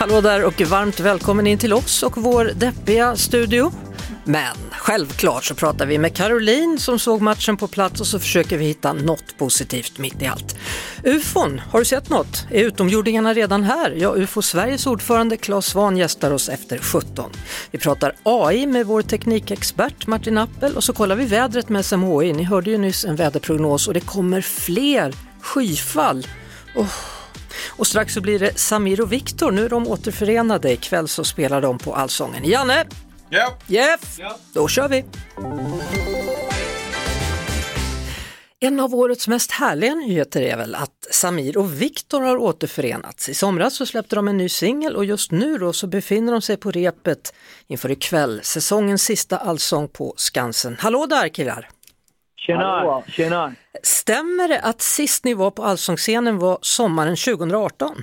Hallå där och varmt välkommen in till oss och vår deppiga studio. Men självklart så pratar vi med Caroline som såg matchen på plats och så försöker vi hitta något positivt mitt i allt. UFON, har du sett något? Är utomjordingarna redan här? Ja, UFO Sveriges ordförande Claes Svahn gästar oss efter 17. Vi pratar AI med vår teknikexpert Martin Appel och så kollar vi vädret med SMHI. Ni hörde ju nyss en väderprognos och det kommer fler skyfall. Oh. Och strax så blir det Samir och Viktor, nu är de återförenade. Ikväll så spelar de på Allsången. Janne! Ja. Jeff! Då kör vi! En av årets mest härliga nyheter är väl att Samir och Viktor har återförenats. I somras så släppte de en ny singel och just nu då så befinner de sig på repet inför ikväll, säsongens sista allsång på Skansen. Hallå där killar! Tjena, tjena. Stämmer det att sist ni var på Allsångsscenen var sommaren 2018?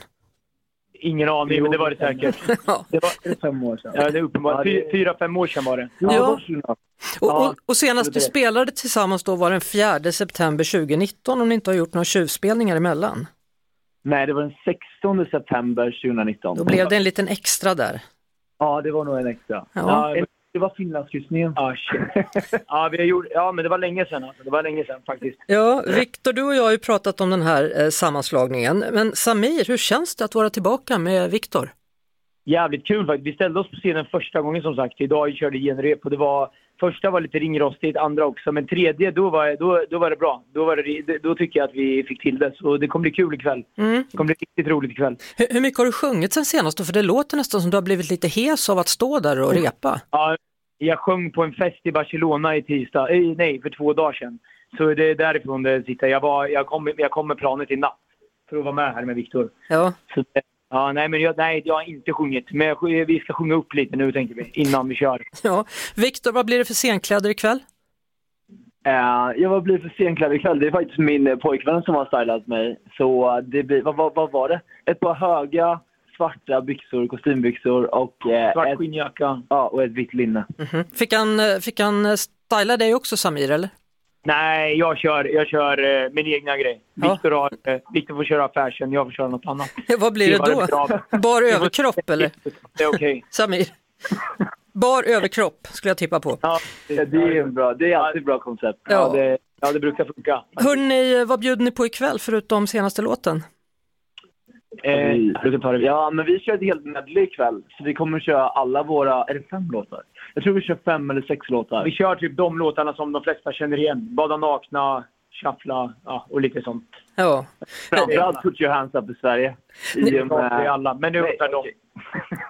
Ingen aning, men det var det säkert. Ja. Det var fem år sedan. ja, det är uppenbart. Fy, fyra, fem år sedan var det. Ja. Och, Ja, och, och senast det. spelade tillsammans då var den 4 september 2019 om ni inte har gjort några tjuvspelningar emellan. Nej, det var den 16 september 2019. Då blev det en liten extra där. Ja, det var nog en extra. Ja. En- Det var Finlandskryssningen. Ja, shit. ja, vi har gjort, ja, men det var länge sedan. Alltså. Det var länge sedan faktiskt. Ja, Viktor, du och jag har ju pratat om den här eh, sammanslagningen. Men Samir, hur känns det att vara tillbaka med Viktor? Jävligt kul faktiskt. Vi ställde oss på scenen första gången som sagt. Idag körde genrep och det var... Första var lite ringrostigt, andra också. Men tredje, då var, då, då var det bra. Då, var det, då tycker jag att vi fick till det. Så det kommer bli kul ikväll. Mm. Det kommer bli riktigt roligt ikväll. Hur, hur mycket har du sjungit sen senast? För det låter nästan som du har blivit lite hes av att stå där och repa. Ja, jag sjöng på en fest i Barcelona i tisdag, eh, nej för två dagar sedan. Så det är därifrån det sitter. Jag, var, jag, kom, jag kom med planet i natt för att vara med här med Viktor. Ja, Så det- Ja, nej, men jag, nej, jag har inte sjungit. Men jag, vi ska sjunga upp lite nu tänker vi, innan vi kör. ja. Viktor, vad blir det för scenkläder ikväll? Eh, jag var blivit för senklädd ikväll. Det är faktiskt min pojkvän som har stylat mig. Så det blir, vad, vad, vad var det? Ett par höga svarta byxor, kostymbyxor och, eh, Svart ett, skinnjacka. ja, och ett vitt linne. Mhm. Fick, han, eh, fick han eh, styla dig också Samir, eller? Nej, jag kör, jag kör eh, min egna grej. Ja. Viktor, har, eh, Viktor får köra fashion, jag får köra något annat. Vad blir det var då? Bar Det överkropp eller? Det är okej. Samir? Bar överkropp skulle jag tippa på. Ja, Ja, det är en bra, det är alltid ett bra koncept. Ja. ja, det, ja, det brukar funka. Hörrni, vad bjuder ni på ikväll förutom senaste låten? Eh, du ta det. Ja, men vi kör ett helt medley ikväll. Så vi kommer köra alla våra, är det fem låtar? Jag tror vi kör fem eller sex låtar. Vi kör typ de låtarna som de flesta känner igen. Bada nakna, shuffla ja, och lite sånt. Ja, Framförallt Put your hands up i Sverige. I och med- alla, men nu Nej, tar de.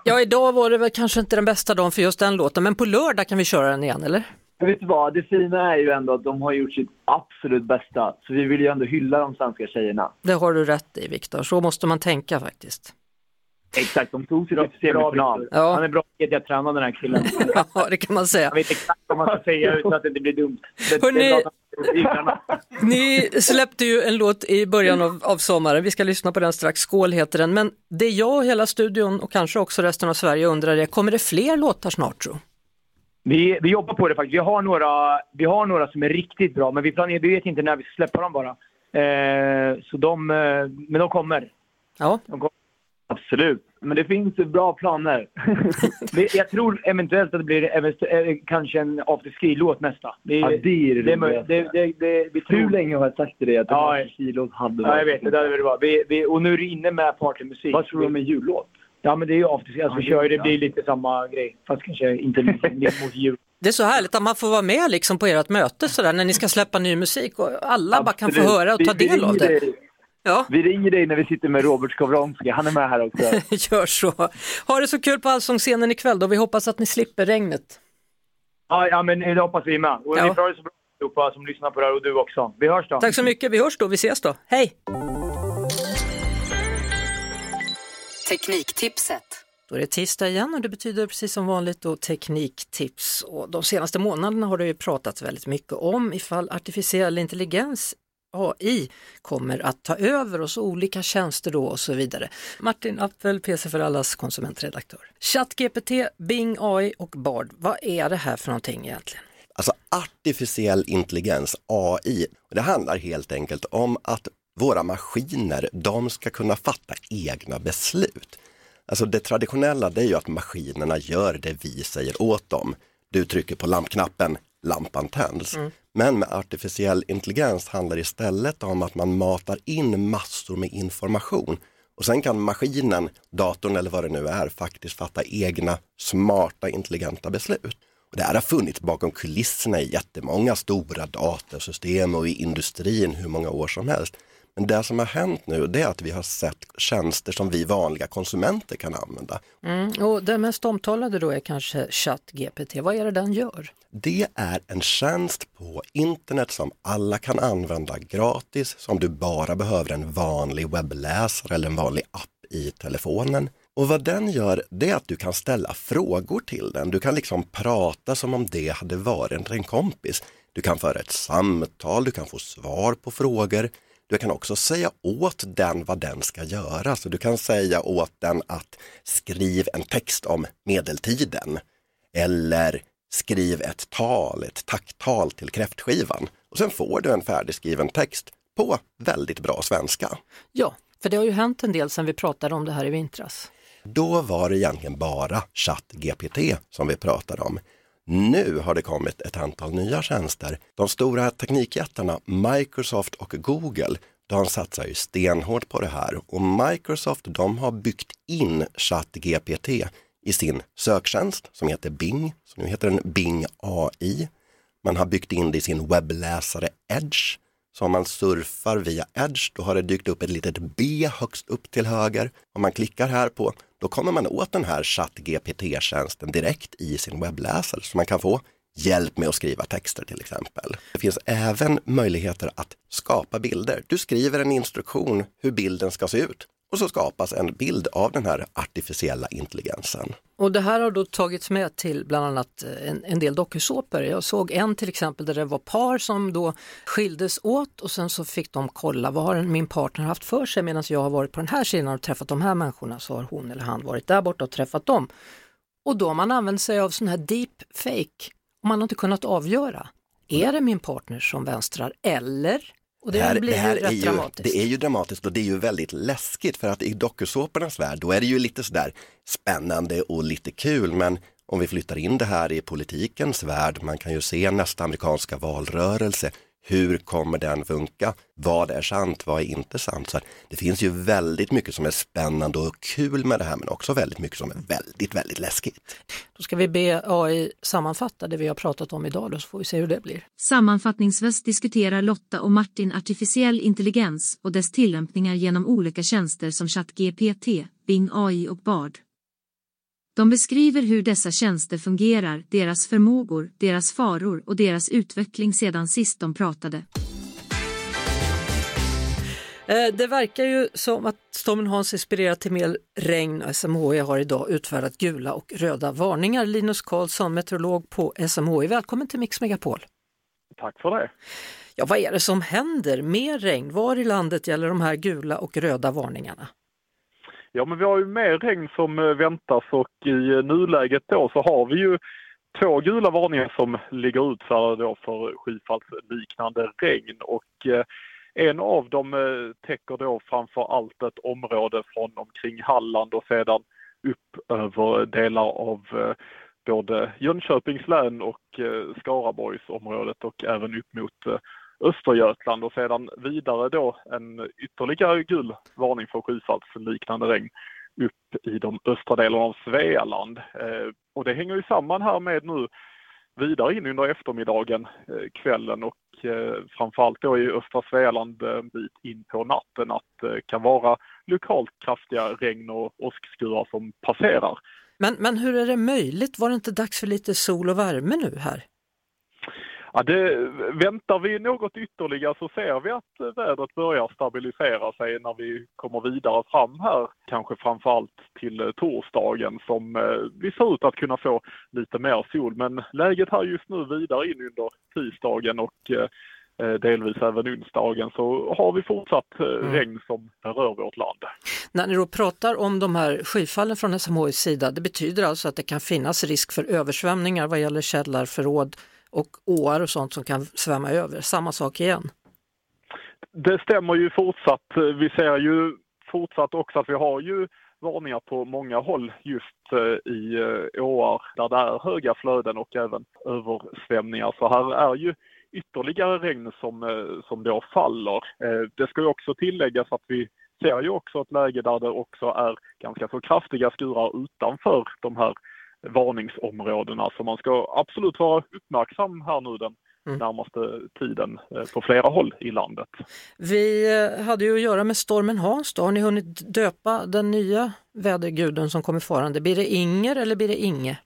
ja idag var det väl kanske inte den bästa dagen för just den låten, men på lördag kan vi köra den igen, eller? Men vet du vad, det fina är ju ändå att de har gjort sitt absolut bästa. Så vi vill ju ändå hylla de svenska tjejerna. Det har du rätt i Viktor, så måste man tänka faktiskt. Exakt, de tog sig till semifinal. Ja. Han är bra mediatränad den här killen. Ja, det kan man säga. Jag vet exakt vad man ska säga utan att det inte blir dumt. Det, Hörrni- att-. Ni släppte ju en låt i början av, av sommaren, vi ska lyssna på den strax, Skål heter den, men det jag och hela studion och kanske också resten av Sverige undrar är, kommer det fler låtar snart tro? Vi, vi jobbar på det faktiskt. Vi har, några, vi har några som är riktigt bra, men vi, planerar, vi vet inte när vi ska släppa dem bara. Eh, så de, eh, men de kommer. Ja, De kommer. Absolut. Men det finns bra planer. Jag tror eventuellt att det blir eh, kanske en afterski-låt nästa. Det, ja, det är det, det, det, det, det, vi Hur tror. länge har jag sagt till dig att ja, kilot hade Ja, jag vet. Det hade varit bra. Vi, vi, och nu är det inne med partymusik. Vad tror du om en jullåt? Ja, men det är ju afterski. Alltså, Ja, vi det kör det blir lite samma grej. Fast kanske inte mot jul. det är så härligt att man får vara med liksom på ert möte sådär när ni ska släppa ny musik och alla bara kan få Absolut. höra och Vi- ta vi del av ringer det. Ja, Vi ringer dig när vi sitter med Robert Skowronski. Han är med här också. gör så. Ha det så kul på Allsångsscenen ikväll då, vi hoppas att ni slipper regnet. Ja, ja men det hoppas vi med. Och Ja. ni får det så bra allihopa som lyssnar på det här och du också. Vi hörs då. Tack så mycket, vi hörs då, vi ses då. Hej! Tekniktipset. Då är det tisdag igen och det betyder precis som vanligt då tekniktips. Och de senaste månaderna har det ju pratats väldigt mycket om ifall artificiell intelligens AI kommer att ta över oss olika tjänster då och så vidare. Martin Appel, PC för allas konsumentredaktör. ChatGPT, Bing AI och Bard, vad är det här för någonting egentligen? Alltså artificiell intelligens, AI, och det handlar helt enkelt om att våra maskiner, de ska kunna fatta egna beslut. Alltså det traditionella det är ju att maskinerna gör det vi säger åt dem. Du trycker på lampknappen, lampan tänds. Men med artificiell intelligens handlar det istället om att man matar in massor med information och sen kan maskinen, datorn eller vad det nu är, faktiskt fatta egna smarta intelligenta beslut. Och det här har funnits bakom kulisserna i jättemånga stora datasystem och i industrin hur många år som helst. Men det som har hänt nu det är att vi har sett tjänster som vi vanliga konsumenter kan använda. Mm, och den mest omtalade då är kanske ChatGPT. Vad är det den gör? Det är en tjänst på internet som alla kan använda gratis, som du bara behöver en vanlig webbläsare eller en vanlig app i telefonen. Och vad den gör, det är att du kan ställa frågor till den. Du kan liksom prata som om det hade varit en kompis. Du kan föra ett samtal, du kan få svar på frågor. Du kan också säga åt den vad den ska göra. Så du kan säga åt den att skriv en text om medeltiden. Eller skriv ett tal, ett tacktal till kräftskivan. Och sen får du en färdigskriven text på väldigt bra svenska. Ja, för det har ju hänt en del sedan vi pratade om det här i vintras. Då var det egentligen bara ChatGPT som vi pratade om. Nu har det kommit ett antal nya tjänster. De stora teknikjättarna Microsoft och Google, de satsar ju stenhårt på det här och Microsoft de har byggt in ChatGPT i sin söktjänst som heter Bing, så nu heter den Bing AI. Man har byggt in det i sin webbläsare Edge. Så om man surfar via Edge, då har det dykt upp ett litet B högst upp till höger. Om man klickar här på, då kommer man åt den här ChatGPT-tjänsten direkt i sin webbläsare. Så man kan få hjälp med att skriva texter till exempel. Det finns även möjligheter att skapa bilder. Du skriver en instruktion hur bilden ska se ut och så skapas en bild av den här artificiella intelligensen. Och det här har då tagits med till bland annat eh, en, en del dokusåpor. Jag såg en till exempel där det var par som då skildes åt och sen så fick de kolla vad har min partner haft för sig medan jag har varit på den här sidan och träffat de här människorna så har hon eller han varit där borta och träffat dem. Och då har man använt sig av sån här deep fake och man har inte kunnat avgöra. Är det min partner som vänstrar eller? Och det, här, blir det här ju rätt är ju, dramatiskt. Det är ju dramatiskt och det är ju väldigt läskigt för att i dokusåpornas värld då är det ju lite sådär spännande och lite kul men om vi flyttar in det här i politikens värld, man kan ju se nästa amerikanska valrörelse, hur kommer den funka? Vad är sant? Vad är inte sant? Så att det finns ju väldigt mycket som är spännande och kul med det här men också väldigt mycket som är väldigt, väldigt läskigt. Då ska vi be AI sammanfatta det vi har pratat om idag då, så får vi se hur det blir. Sammanfattningsvis diskuterar Lotta och Martin artificiell intelligens och dess tillämpningar genom olika tjänster som ChatGPT, Bing AI och Bard. De beskriver hur dessa tjänster fungerar, deras förmågor, deras faror och deras utveckling sedan sist de pratade. Eh, Det verkar ju som att stormen Hans inspirerat till mer regn. SMHI har idag utfärdat gula och röda varningar. Linus Karlsson, meteorolog på SMHI, välkommen till Mix Megapol. Tack för det. Ja, vad är det som händer? Mer regn, var i landet gäller de här gula och röda varningarna? Ja, men vi har ju mer regn som eh, väntas och i eh, nuläget då så har vi ju två gula varningar som ligger utfärdade då för skyfallsliknande regn och eh, en av dem eh, täcker då framför allt ett område från omkring Halland och sedan upp över delar av eh, både Jönköpings län och eh, Skaraborgsområdet och även upp mot Östergötland och sedan vidare då en ytterligare gul varning för skyfallsliknande regn upp i de östra delarna av Svealand. Eh, och det hänger ju samman här med nu vidare in under eftermiddagen, eh, kvällen och eh, framförallt då i östra Svealand en bit in på natten att det kan vara lokalt kraftiga regn och åskskurar som passerar Men, men hur är det möjligt? Var det inte dags för lite sol och värme nu här? Ja, det, väntar vi något ytterligare så ser vi att vädret börjar stabilisera sig när vi kommer vidare fram här, kanske framförallt till eh, torsdagen som eh, vi ser ut att kunna få lite mer sol. Men läget här just nu vidare in under tisdagen och eh, delvis även onsdagen så har vi fortsatt mm. regn som rör vårt land. När ni då pratar om de här skyfallen från SMHIs sida, det betyder alltså att det kan finnas risk för översvämningar vad gäller källarförråd och åar och sånt som kan svämma över. Samma sak igen. Det stämmer ju fortsatt. Vi ser ju fortsatt också att vi har ju varningar på många håll just eh, i eh, åar där det är höga flöden och även översvämningar. Så här är ju ytterligare regn som, eh, som då faller. Det ska ju också tilläggas att vi ser ju också ett läge där det också är ganska så kraftiga skurar utanför de här varningsområdena. Så man ska absolut vara uppmärksam här nu den mm. närmaste tiden eh, på flera håll i landet. Vi eh, hade ju att göra med stormen Hans då. Har ni hunnit döpa den nya väderguden som kommer farande? Blir det Inger eller blir det Inge?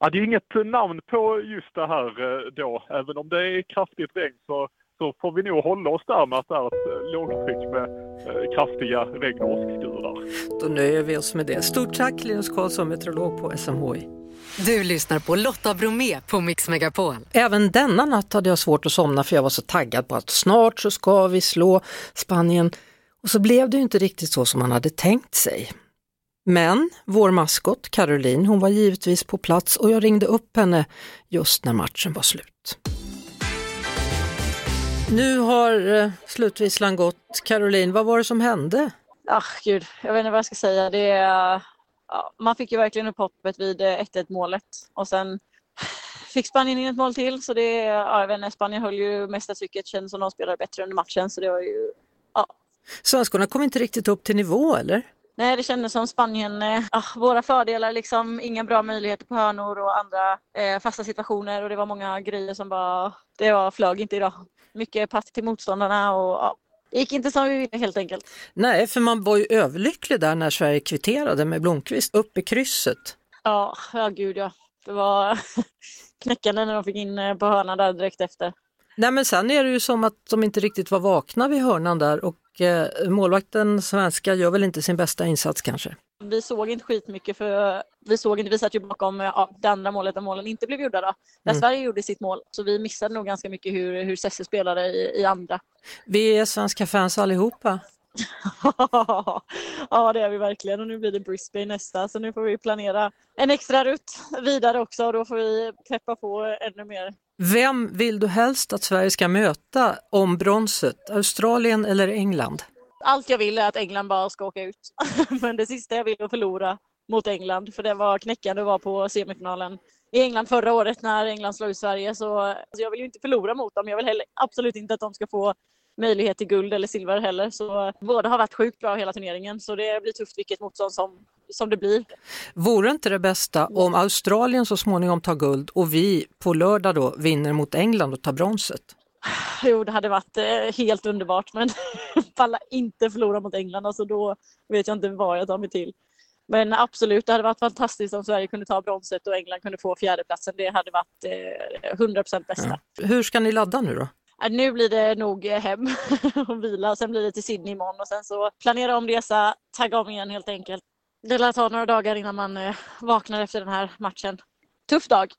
Ja, det är inget namn på just det här eh, då. Även om det är kraftigt regn så så får vi nog hålla oss där med att det är ett eh, lågtryck med eh, kraftiga regn och åskskurar. Då nöjer vi oss med det. Stort tack Linus Karlsson, meteorolog på SMHI. Du lyssnar på Lotta Bromé på Mix Megapol. Även denna natt hade jag svårt att somna för jag var så taggad på att snart så ska vi slå Spanien. Och så blev det ju inte riktigt så som man hade tänkt sig. Men vår maskot Caroline, hon var givetvis på plats och jag ringde upp henne just när matchen var slut. Nu har eh, slutvisslan gått. Caroline, vad var det som hände? Ah, gud, jag vet inte vad jag ska säga. Det, ja, man fick ju verkligen upp hoppet vid 1-1 eh, målet och sen fick Spanien in ett mål till. Så det, ja, jag vet inte, Spanien höll ju mesta trycket, kändes som de spelade bättre under matchen. Så det var ju, ja. Svenskarna kom inte riktigt upp till nivå eller? Nej, det kändes som Spanien, eh, våra fördelar liksom, inga bra möjligheter på hörnor och andra eh, fasta situationer och det var många grejer som bara, det var flög inte idag mycket pass till motståndarna och ja, det gick inte som vi ville helt enkelt. Nej, för man var ju överlycklig där när Sverige kvitterade med Blomqvist upp i krysset. Ja, ja gud ja. Det var knäckande när de fick in eh, på hörnan där direkt efter. Nej men sen är det ju som att de inte riktigt var vakna vid hörnan där och eh, målvakten svenska gör väl inte sin bästa insats kanske. Vi såg inte skitmycket för vi såg inte, vi satt ju bakom ja, det andra målet där målen inte blev gjorda då. Där mm. Sverige gjorde sitt mål. Så vi missade nog ganska mycket hur, hur Sesse spelade i, i andra. Vi är svenska fans allihopa. ja det är vi verkligen och nu blir det Brisbane nästa så nu får vi planera en extra rutt vidare också och då får vi peppa på ännu mer. Vem vill du helst att Sverige ska möta om bronset? Australien eller England? Allt jag vill är att England bara ska åka ut. Men det sista jag vill är att förlora mot England för det var knäckande att vara på semifinalen i England förra året när England slog ut Sverige. Så alltså jag vill ju inte förlora mot dem. Jag vill heller, absolut inte att de ska få möjlighet till guld eller silver heller. Så båda har varit sjukt bra hela turneringen så det blir tufft vilket motstånd som, som det blir. Vore inte det bästa om Australien så småningom tar guld och vi på lördag då vinner mot England och tar bronset? Jo, det hade varit eh, helt underbart men falla inte förlora mot England, alltså då vet jag inte vad jag tar mig till. Men absolut, det hade varit fantastiskt om Sverige kunde ta bronset och England kunde få fjärdeplatsen. Det hade varit eh, 100% bästa. Ja. Hur ska ni ladda nu då? Nu blir det nog eh, hem och vila och sen blir det till Sydney imorgon och sen så planera om resa, tagga om igen helt enkelt. Det lär ta några dagar innan man eh, vaknar efter den här matchen. Tuff dag.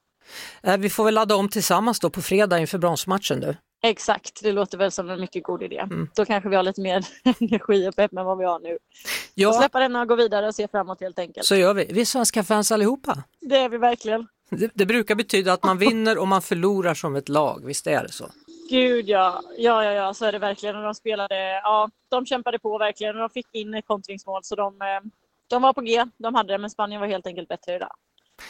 Eh, vi får väl ladda om tillsammans då på fredag inför bronsmatchen du. Exakt, det låter väl som en mycket god idé. Mm. Då kanske vi har lite mer energi och pepp än vad vi har nu. Ja. Och släppa den och gå vidare och se framåt helt enkelt. Så gör vi. Vi är svenska fans allihopa. Det är vi verkligen. Det, det brukar betyda att man vinner och man förlorar som ett lag, visst är det så? Gud ja, ja, ja, ja, så är det verkligen. Och de spelade, ja, de kämpade på verkligen och de fick in kontringsmål så de, eh, de var på G. De hade det, men Spanien var helt enkelt bättre idag.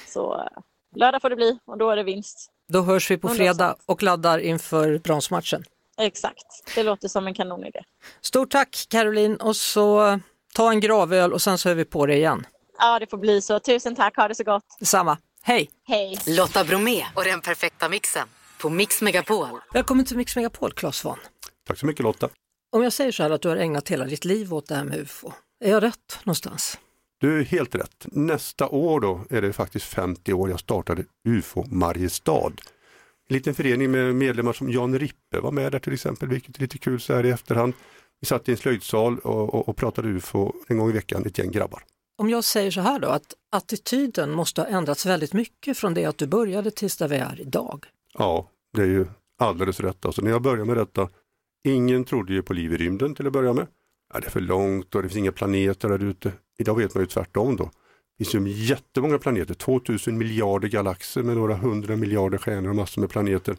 Så eh, lördag får det bli och då är det vinst. Då hörs vi på fredag och laddar inför bronsmatchen. Exakt, det låter som en kanonidé. Stort tack Caroline och så ta en gravöl och sen så är vi på det igen. Ja, det får bli så. Tusen tack, ha det så gott. Detsamma. Hej! Hej! Lotta Bromé och den perfekta mixen på Mix Megapol. Välkommen till Mix Megapol, Claes Svahn. Tack så mycket Lotta. Om jag säger så här att du har ägnat hela ditt liv åt det här med UFO, är jag rätt någonstans? Du är helt rätt. Nästa år då är det faktiskt 50 år jag startade UFO Mariestad. En liten förening med medlemmar som Jan Rippe var med där till exempel, vilket är lite kul så här i efterhand. Vi satt i en slöjdsal och, och, och pratade UFO en gång i veckan, ett gäng grabbar. Om jag säger så här då, att attityden måste ha ändrats väldigt mycket från det att du började tills där vi är idag. Ja, det är ju alldeles rätt. Alltså, när jag började med detta, ingen trodde ju på liv i rymden till att börja med. Ja, det är för långt och det finns inga planeter där ute. Idag vet man ju tvärtom då. Det finns ju jättemånga planeter, 2000 miljarder galaxer med några hundra miljarder stjärnor och massor med planeter.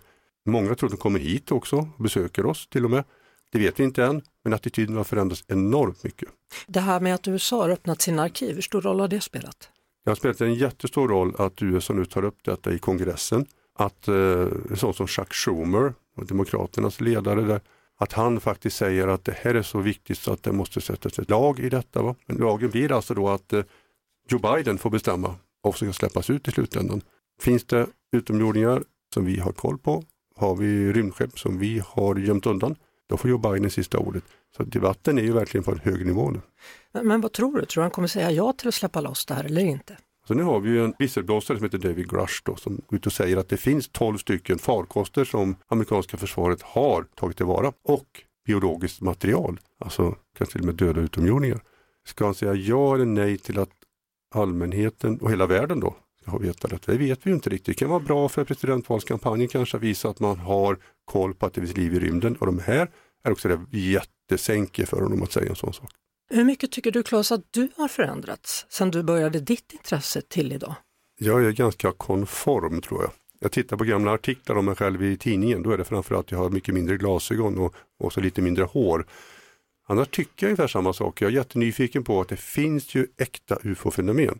Många tror att de kommer hit också och besöker oss till och med. Det vet vi inte än, men attityden har förändrats enormt mycket. Det här med att USA har öppnat sina arkiv, hur stor roll har det spelat? Det har spelat en jättestor roll att USA nu tar upp detta i kongressen. Att eh, sånt som Chuck Schumer, Demokraternas ledare där, att han faktiskt säger att det här är så viktigt så att det måste sättas ett lag i detta. Va? Men lagen blir alltså då att eh, Joe Biden får bestämma vad som ska släppas ut i slutändan. Finns det utomjordingar som vi har koll på? Har vi rymdskepp som vi har gömt undan? Då får Joe Biden sista ordet. Så debatten är ju verkligen på en hög nivå nu. Men, men vad tror du? Tror du han kommer säga ja till att släppa loss det här eller inte? Så nu har vi ju en visselblåsare som heter David Grush då, som går ut och säger att det finns 12 stycken farkoster som amerikanska försvaret har tagit tillvara och biologiskt material, alltså kanske till och med döda utomjordingar. Ska han säga ja eller nej till att allmänheten och hela världen då ska veta detta? Det vet vi ju inte riktigt. Det kan vara bra för presidentvalskampanjen kanske att visa att man har koll på att det finns liv i rymden och de här är också det jättesänke för honom att säga en sån sak. Hur mycket tycker du Claes att du har förändrats sedan du började ditt intresse till idag? Jag är ganska konform tror jag. Jag tittar på gamla artiklar om mig själv i tidningen, då är det framförallt att jag har mycket mindre glasögon och, och så lite mindre hår. Annars tycker jag ungefär samma sak. Jag är jättenyfiken på att det finns ju äkta ufo-fenomen.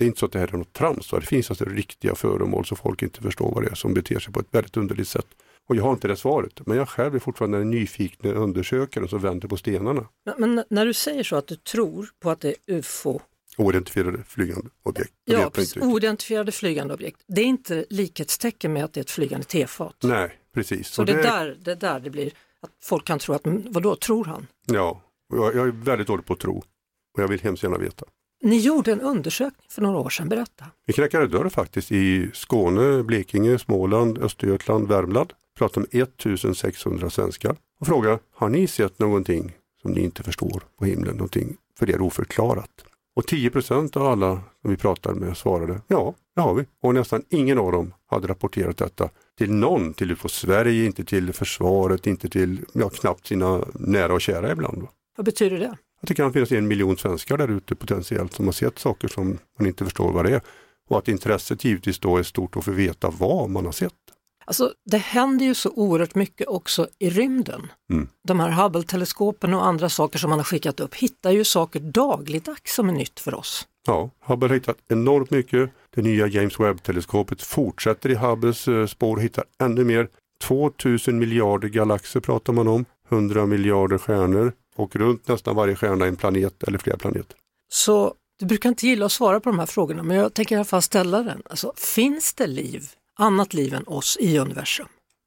Det är inte så att det här är något trams, det finns alltså riktiga föremål så folk inte förstår vad det är som beter sig på ett väldigt underligt sätt. Och jag har inte det svaret, men jag själv är fortfarande den nyfikna undersökaren som vänder på stenarna. Men, men, när du säger så att du tror på att det är UFO Oidentifierade flygande objekt. Ja, oidentifierade flygande objekt. Det är inte likhetstecken med att det är ett flygande tefat. Nej, precis. Så det, är där, det är där det blir, att folk kan tro att, vadå, tror han? Ja, jag, jag är väldigt dålig på att tro och jag vill hemskt gärna veta. Ni gjorde en undersökning för några år sedan, berätta. Vi knackade dörr faktiskt i Skåne, Blekinge, Småland, Östergötland, Värmland. Pratade med 1600 svenskar och frågade, har ni sett någonting som ni inte förstår på himlen, någonting för er oförklarat? Och 10% av alla som vi pratade med svarade, ja, det har vi. Och nästan ingen av dem hade rapporterat detta till någon, till UFO Sverige, inte till försvaret, inte till, ja knappt sina nära och kära ibland. Vad betyder det? Att det kan finnas en miljon svenskar där ute potentiellt som har sett saker som man inte förstår vad det är. Och att intresset givetvis då är stort att få veta vad man har sett. Alltså det händer ju så oerhört mycket också i rymden. Mm. De här Hubble-teleskopen och andra saker som man har skickat upp hittar ju saker dagligdags som är nytt för oss. Ja, Hubble har hittat enormt mycket. Det nya James Webb-teleskopet fortsätter i Hubbles eh, spår och hittar ännu mer. 2000 miljarder galaxer pratar man om, 100 miljarder stjärnor och runt nästan varje stjärna en planet eller flera planeter. Så du brukar inte gilla att svara på de här frågorna men jag tänker i alla fall ställa den. Alltså, finns det liv, annat liv än oss i universum?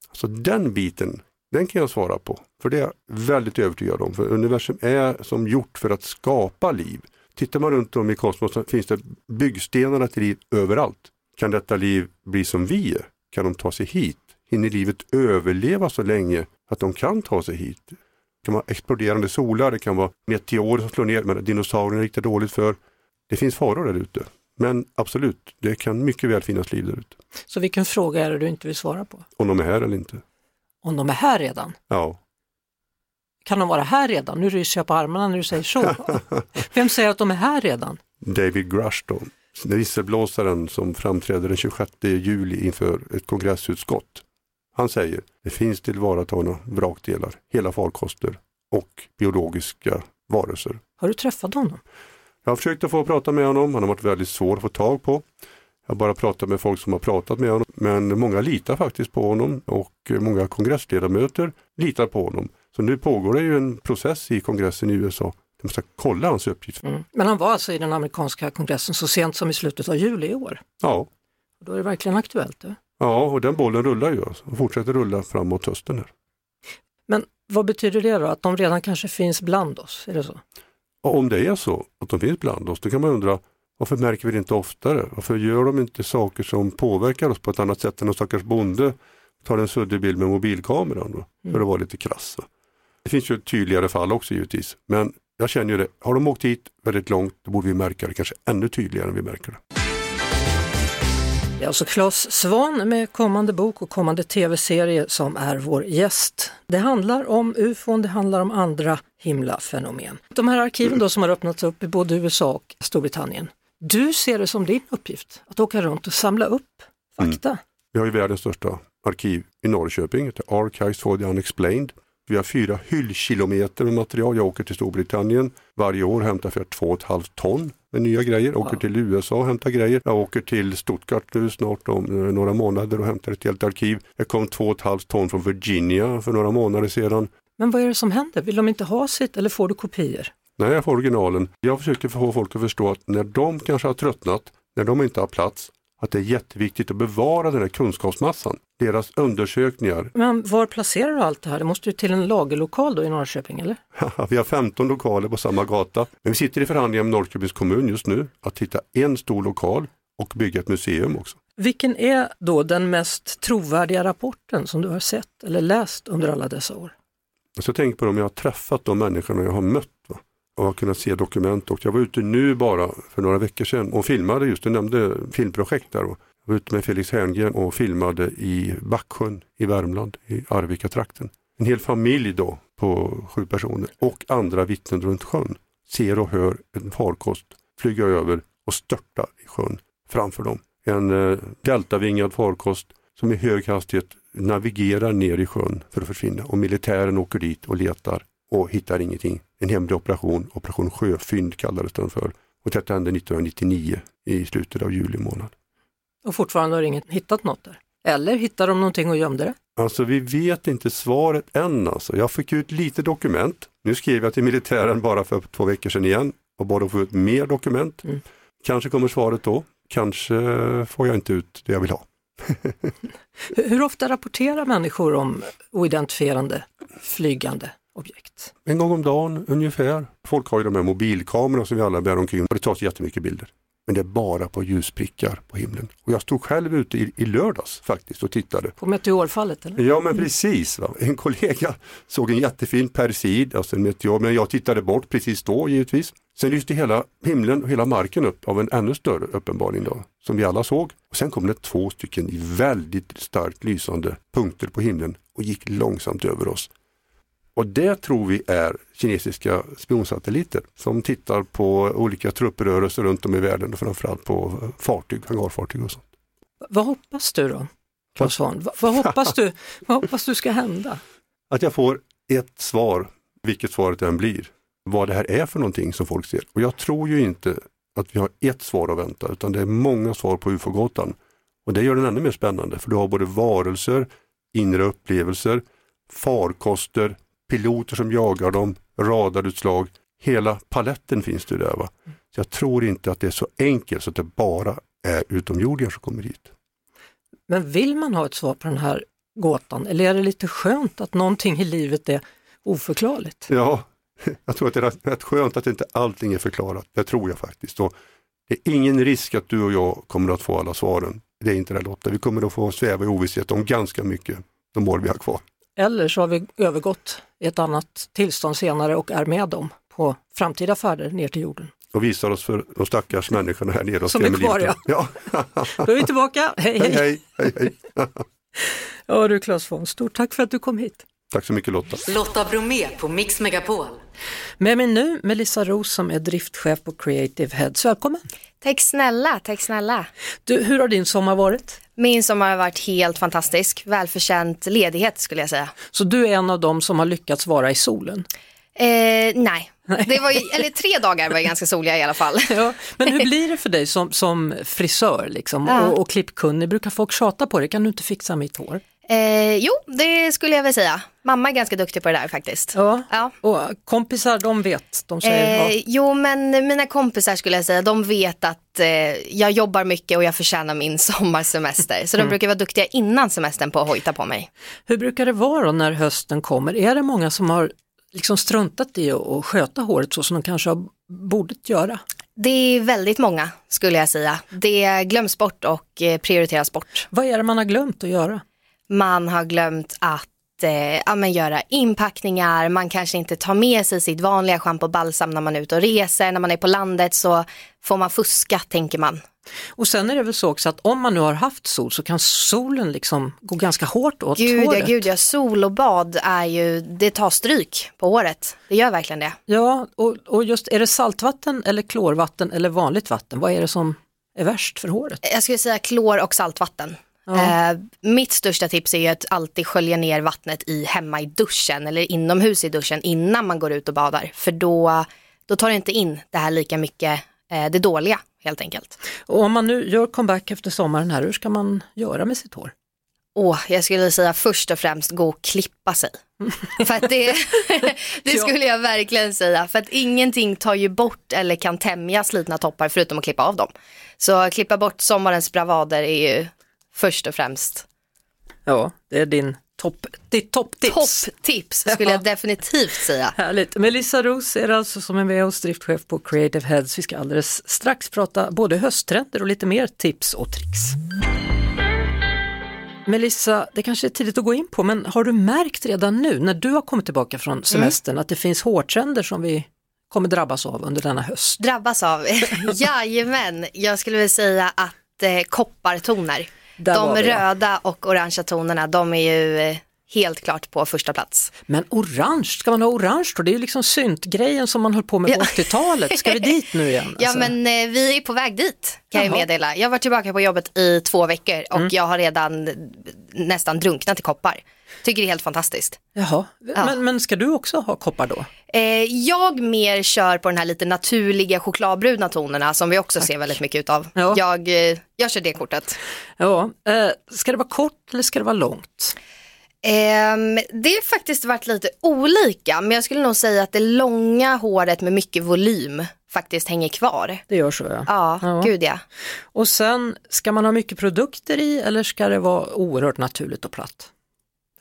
Alltså den biten, den kan jag svara på. För det är jag väldigt övertygad om. För universum är som gjort för att skapa liv. Tittar man runt om i kosmos så finns det byggstenar till liv överallt. Kan detta liv bli som vi är? Kan de ta sig hit? Hinner livet överleva så länge att de kan ta sig hit? Det kan vara exploderande solar, det kan vara meteorer som slår ner, men dinosaurierna är riktigt dåligt för. Det finns faror där ute. Men absolut, det kan mycket väl finnas liv där ute. Så vilken fråga är det du inte vill svara på? Om de är här eller inte. Om de är här redan? Ja. Kan de vara här redan? Nu ryser jag på armarna när du säger så. Vem säger att de är här redan? David Grush då, visselblåsaren som framträder den 26 juli inför ett kongressutskott. Han säger, det finns tillvaratagna vrakdelar, hela farkoster och biologiska varelser. Har du träffat honom? Jag har försökt att få prata med honom, han har varit väldigt svår att få tag på. Jag har bara pratat med folk som har pratat med honom, men många litar faktiskt på honom och många kongressledamöter litar på honom. Så nu pågår det ju en process i kongressen i USA. De ska kolla hans uppgifter. Mm. Men han var alltså i den amerikanska kongressen så sent som i slutet av juli i år? Ja. Då är det verkligen aktuellt. Det. Ja, och den bollen rullar ju alltså, och fortsätter rulla framåt hösten. Här. Men vad betyder det då, att de redan kanske finns bland oss? Är det så? Om det är så att de finns bland oss, då kan man undra varför märker vi det inte oftare? Varför gör de inte saker som påverkar oss på ett annat sätt än en stackars bonde tar en suddig bild med mobilkameran då, för att vara lite krass. Det finns ju tydligare fall också givetvis, men jag känner ju det, har de åkt hit väldigt långt, då borde vi märka det kanske ännu tydligare än vi märker det. Det är alltså Claes Svan med kommande bok och kommande tv-serie som är vår gäst. Det handlar om ufon, det handlar om andra himlafenomen. De här arkiven då som har öppnats upp i både USA och Storbritannien. Du ser det som din uppgift att åka runt och samla upp fakta. Vi har ju världens största arkiv i Norrköping, Archives for the Unexplained. Vi har fyra hyllkilometer med material. Jag åker till Storbritannien varje år och hämtar för 2,5 ton med nya grejer. Jag åker till USA och hämtar grejer. Jag åker till Stuttgart nu snart om eh, några månader och hämtar ett helt arkiv. Jag kom 2,5 ton från Virginia för några månader sedan. Men vad är det som händer? Vill de inte ha sitt eller får du kopior? Nej, jag får originalen. Jag försöker få folk att förstå att när de kanske har tröttnat, när de inte har plats, att det är jätteviktigt att bevara den här kunskapsmassan. Deras undersökningar. Men var placerar du allt det här? Det måste ju till en lagerlokal då i Norrköping, eller? vi har 15 lokaler på samma gata. Men vi sitter i förhandlingar med Norrköpings kommun just nu att hitta en stor lokal och bygga ett museum också. Vilken är då den mest trovärdiga rapporten som du har sett eller läst under alla dessa år? Så jag tänker på dem jag har träffat, de människorna jag har mött? Och har kunnat se dokument. Och jag var ute nu bara för några veckor sedan och filmade just, du nämnde filmprojekt där. Och jag var ute med Felix Herngren och filmade i Backsjön i Värmland, i Arvika-trakten. En hel familj då på sju personer och andra vittnen runt sjön ser och hör en farkost flyga över och störta i sjön framför dem. En eh, deltavingad farkost som i hög hastighet navigerar ner i sjön för att försvinna och militären åker dit och letar och hittar ingenting. En hemlig operation, Operation Sjöfynd kallades den för. Och detta hände 1999 i slutet av juli månad. Och fortfarande har ingen hittat något där? Eller hittade de någonting och gömde det? Alltså vi vet inte svaret än alltså. Jag fick ut lite dokument. Nu skrev jag till militären bara för två veckor sedan igen och bad att få ut mer dokument. Kanske kommer svaret då. Kanske får jag inte ut det jag vill ha. Hur hur ofta rapporterar människor om oidentifierande flygande objekt? En gång om dagen ungefär. Folk har ju de här mobilkamerorna som vi alla bär omkring och det tas jättemycket bilder. Men det är bara på ljusprickar på himlen. Och jag stod själv ute i, i lördags faktiskt och tittade. På meteorfallet eller? Ja men precis, va? en kollega såg en jättefin persid, alltså en meteor, men jag tittade bort precis då givetvis. Sen lyste hela himlen och hela marken upp av en ännu större uppenbarligen då, som vi alla såg. Och Sen kom det två stycken väldigt starkt lysande punkter på himlen och gick långsamt över oss. Och det tror vi är kinesiska spionsatelliter som tittar på olika trupprörelser runt om i världen och framförallt på fartyg, hangarfartyg och sånt. Vad hoppas du då? Claes? Vad, vad, hoppas du, vad hoppas du ska hända? Att jag får ett svar, vilket svaret än blir, vad det här är för någonting som folk ser. Och jag tror ju inte att vi har ett svar att vänta utan det är många svar på ufo-gåtan. Och det gör den ännu mer spännande för du har både varelser, inre upplevelser, farkoster, piloter som jagar dem, radarutslag. Hela paletten finns det där. Va? Så jag tror inte att det är så enkelt så att det bara är utomjordingar som kommer hit. Men vill man ha ett svar på den här gåtan eller är det lite skönt att någonting i livet är oförklarligt? Ja, jag tror att det är rätt- skönt att inte allting är förklarat. Det tror jag faktiskt. Och det är ingen risk att du och jag kommer att få alla svaren. Det är inte det Lotta. Vi kommer att få sväva i ovisshet om ganska mycket de år vi har kvar. Eller så har vi övergått i ett annat tillstånd senare och är med dem på framtida färder ner till jorden. Och visar oss för de stackars människorna här nere Som är kvar, ja. ja. Då är vi tillbaka, hej hej, hej! hej, hej, hej. Ja du Claes von, stort tack för att du kom hit. Tack så mycket Lotta. Lotta Bromé på Mix Megapol. Med mig nu Melissa Roos som är driftchef på Creative Heads. Välkommen! Tack snälla, tack snälla. Du, hur har din sommar varit? Min sommar har varit helt fantastisk. Välförtjänt ledighet skulle jag säga. Så du är en av dem som har lyckats vara i solen? Eh, nej, det var ju, eller tre dagar var ju ganska soliga i alla fall. Ja, men hur blir det för dig som, som frisör liksom, Ja. och, och klippkunnig? Brukar folk tjata på dig? Kan du inte fixa mitt hår? Eh, jo, det skulle jag väl säga. Mamma är ganska duktig på det där faktiskt. Ja, Ja. och kompisar de vet, de säger Eh, ja. jo, men mina kompisar skulle jag säga, de vet att eh, jag jobbar mycket och jag förtjänar min sommarsemester. Så de Mm. brukar vara duktiga innan semestern på att hojta på mig. Hur brukar det vara då när hösten kommer? Är det många som har liksom struntat i att att sköta håret så som de kanske har, borde göra? Det är väldigt många skulle jag säga. Det glöms bort och eh, prioriteras bort. Vad är det man har glömt att göra? Man har glömt att eh, ja, men göra inpackningar, man kanske inte tar med sig sitt vanliga schampo och balsam när man är ute och reser, när man är på landet så får man fuska tänker man. Och sen är det väl så också att om man nu har haft sol så kan solen liksom gå ganska hårt åt Gud ja, håret. gud ja, sol och bad är ju, det tar stryk på håret. Det gör verkligen det. Ja, och, och just är det saltvatten eller klorvatten eller vanligt vatten? Vad är det som är värst för håret? Jag skulle säga klor och saltvatten. Ja. Eh, mitt största tips är ju att alltid skölja ner vattnet i hemma i duschen eller inomhus i duschen innan man går ut och badar. För då, då tar det inte in det här lika mycket, eh, det dåliga helt enkelt. Och om man nu gör comeback efter sommaren här, hur ska man göra med sitt hår? Åh, jag skulle säga först och främst gå och klippa sig. för att det, det skulle jag verkligen säga. För att ingenting tar ju bort eller kan tämja slitna toppar förutom att klippa av dem. Så klippa bort sommarens bravader är ju först och främst Ja, det är din topp, ditt topptips. topptips skulle jag definitivt säga. Härligt. Melissa Roos är alltså som är med oss, driftchef på Creative Heads. Vi ska alldeles strax prata både hösttrender och lite mer tips och tricks. Melissa, det kanske är tidigt att gå in på, men har du märkt redan nu när du har kommit tillbaka från semestern att det finns hårtrender som vi kommer drabbas av under denna höst? Drabbas av, jajamän, jag skulle vilja säga att eh, koppartoner, Där de ja. röda och orangea tonerna, de är ju eh, helt klart på första plats. Men orange, ska man ha orange då? Det är ju liksom syntgrejen som man höll på med på Ja. 80-talet. Ska vi dit nu igen? Ja alltså? men eh, vi är på väg dit kan jag Jaha. meddela. Jag var tillbaka på jobbet i två veckor och Mm. jag har redan nästan drunknat i koppar. Tycker det är helt fantastiskt. Jaha, Ja. men, men ska du också ha koppar då? Eh, jag mer kör på den här lite naturliga chokladbruna tonerna som vi också ser väldigt mycket utav. Ja. Jag, eh, jag kör det kortet. Ja, eh, ska det vara kort eller ska det vara långt? Ehm, det har faktiskt varit lite olika, men jag skulle nog säga att det långa håret med mycket volym faktiskt hänger kvar. Det gör så ja. Ja, Ja. gud ja. Och sen, ska man ha mycket produkter i eller ska det vara oerhört naturligt och platt?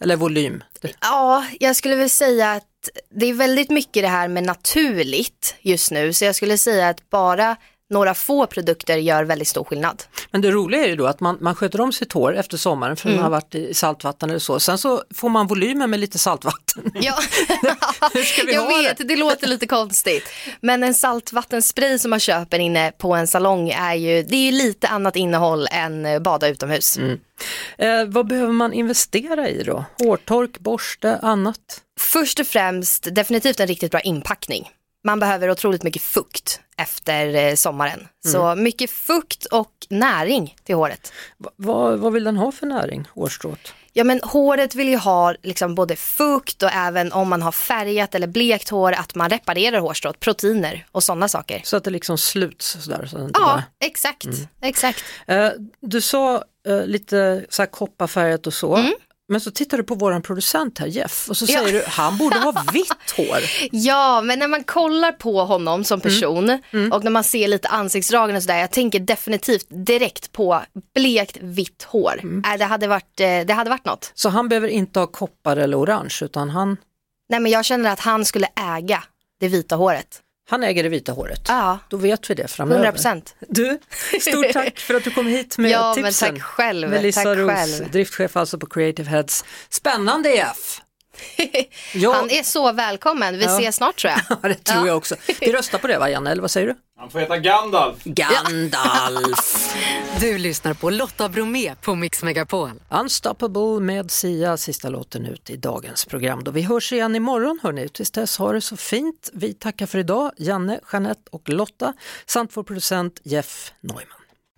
Eller volym? Ja, jag skulle väl säga att det är väldigt mycket det här med naturligt just nu, så jag skulle säga att bara några få produkter gör väldigt stor skillnad. Men det roliga är ju då att man, man sköter om sitt hår efter sommaren för Mm. man har varit i saltvatten eller så. Sen så får man volymen med lite saltvatten. Ja, Hur ska vi jag ha vet, det? låter lite konstigt. Men en saltvattenspray som man köper inne på en salong är ju, det är lite annat innehåll än eh, bada utomhus. Eh, vad behöver man investera i då? Hårtork, borste, annat? Först och främst definitivt en riktigt bra inpackning. Man behöver otroligt mycket fukt efter eh, sommaren. Så mycket fukt och näring till håret. Va, vad, vad vill den ha för näring, hårstrået? Ja men håret vill ju ha liksom både fukt och även om man har färgat eller blekt hår att man reparerar hårstrået, proteiner och sådana saker. Så att det liksom sluts sådär. Så Ja, bara... exakt, exakt. eh, du sa eh, lite så här kopparfärgat och så. Mm. Men så tittar du på våran producent här Jeff och så Ja. säger du han borde ha vitt hår. Ja, men när man kollar på honom som person och när man ser lite ansiktsdragen och sådär, jag tänker definitivt direkt på blekt vitt hår. Äh, det, hade varit, eh, det hade varit något. Så han behöver inte ha koppar eller orange utan han, Nej, men jag känner att han skulle äga det vita håret. Han äger det vita håret. Ja, Då vet vi det framöver. 100 procent. Du, stort tack för att du kom hit med Ja, men tipsen. tack själv. Melissa Tack Roos, själv. driftchef alltså på Creative Heads. Spännande Jeff! Han är så välkommen. Vi Ja. ses snart tror jag. Ja, det tror jag också. Vi röstar på det va Janne, eller vad säger du? Han får heta Gandalf. Gandalf! Du lyssnar på Lotta Bromé på Mix Megapol. Unstoppable med Sia, sista låten ut i dagens program. Då vi hörs igen imorgon hörni. Tills dess, ha det så fint. Vi tackar för idag, Janne, Jeanette och Lotta samt vår producent Jeff Neumann.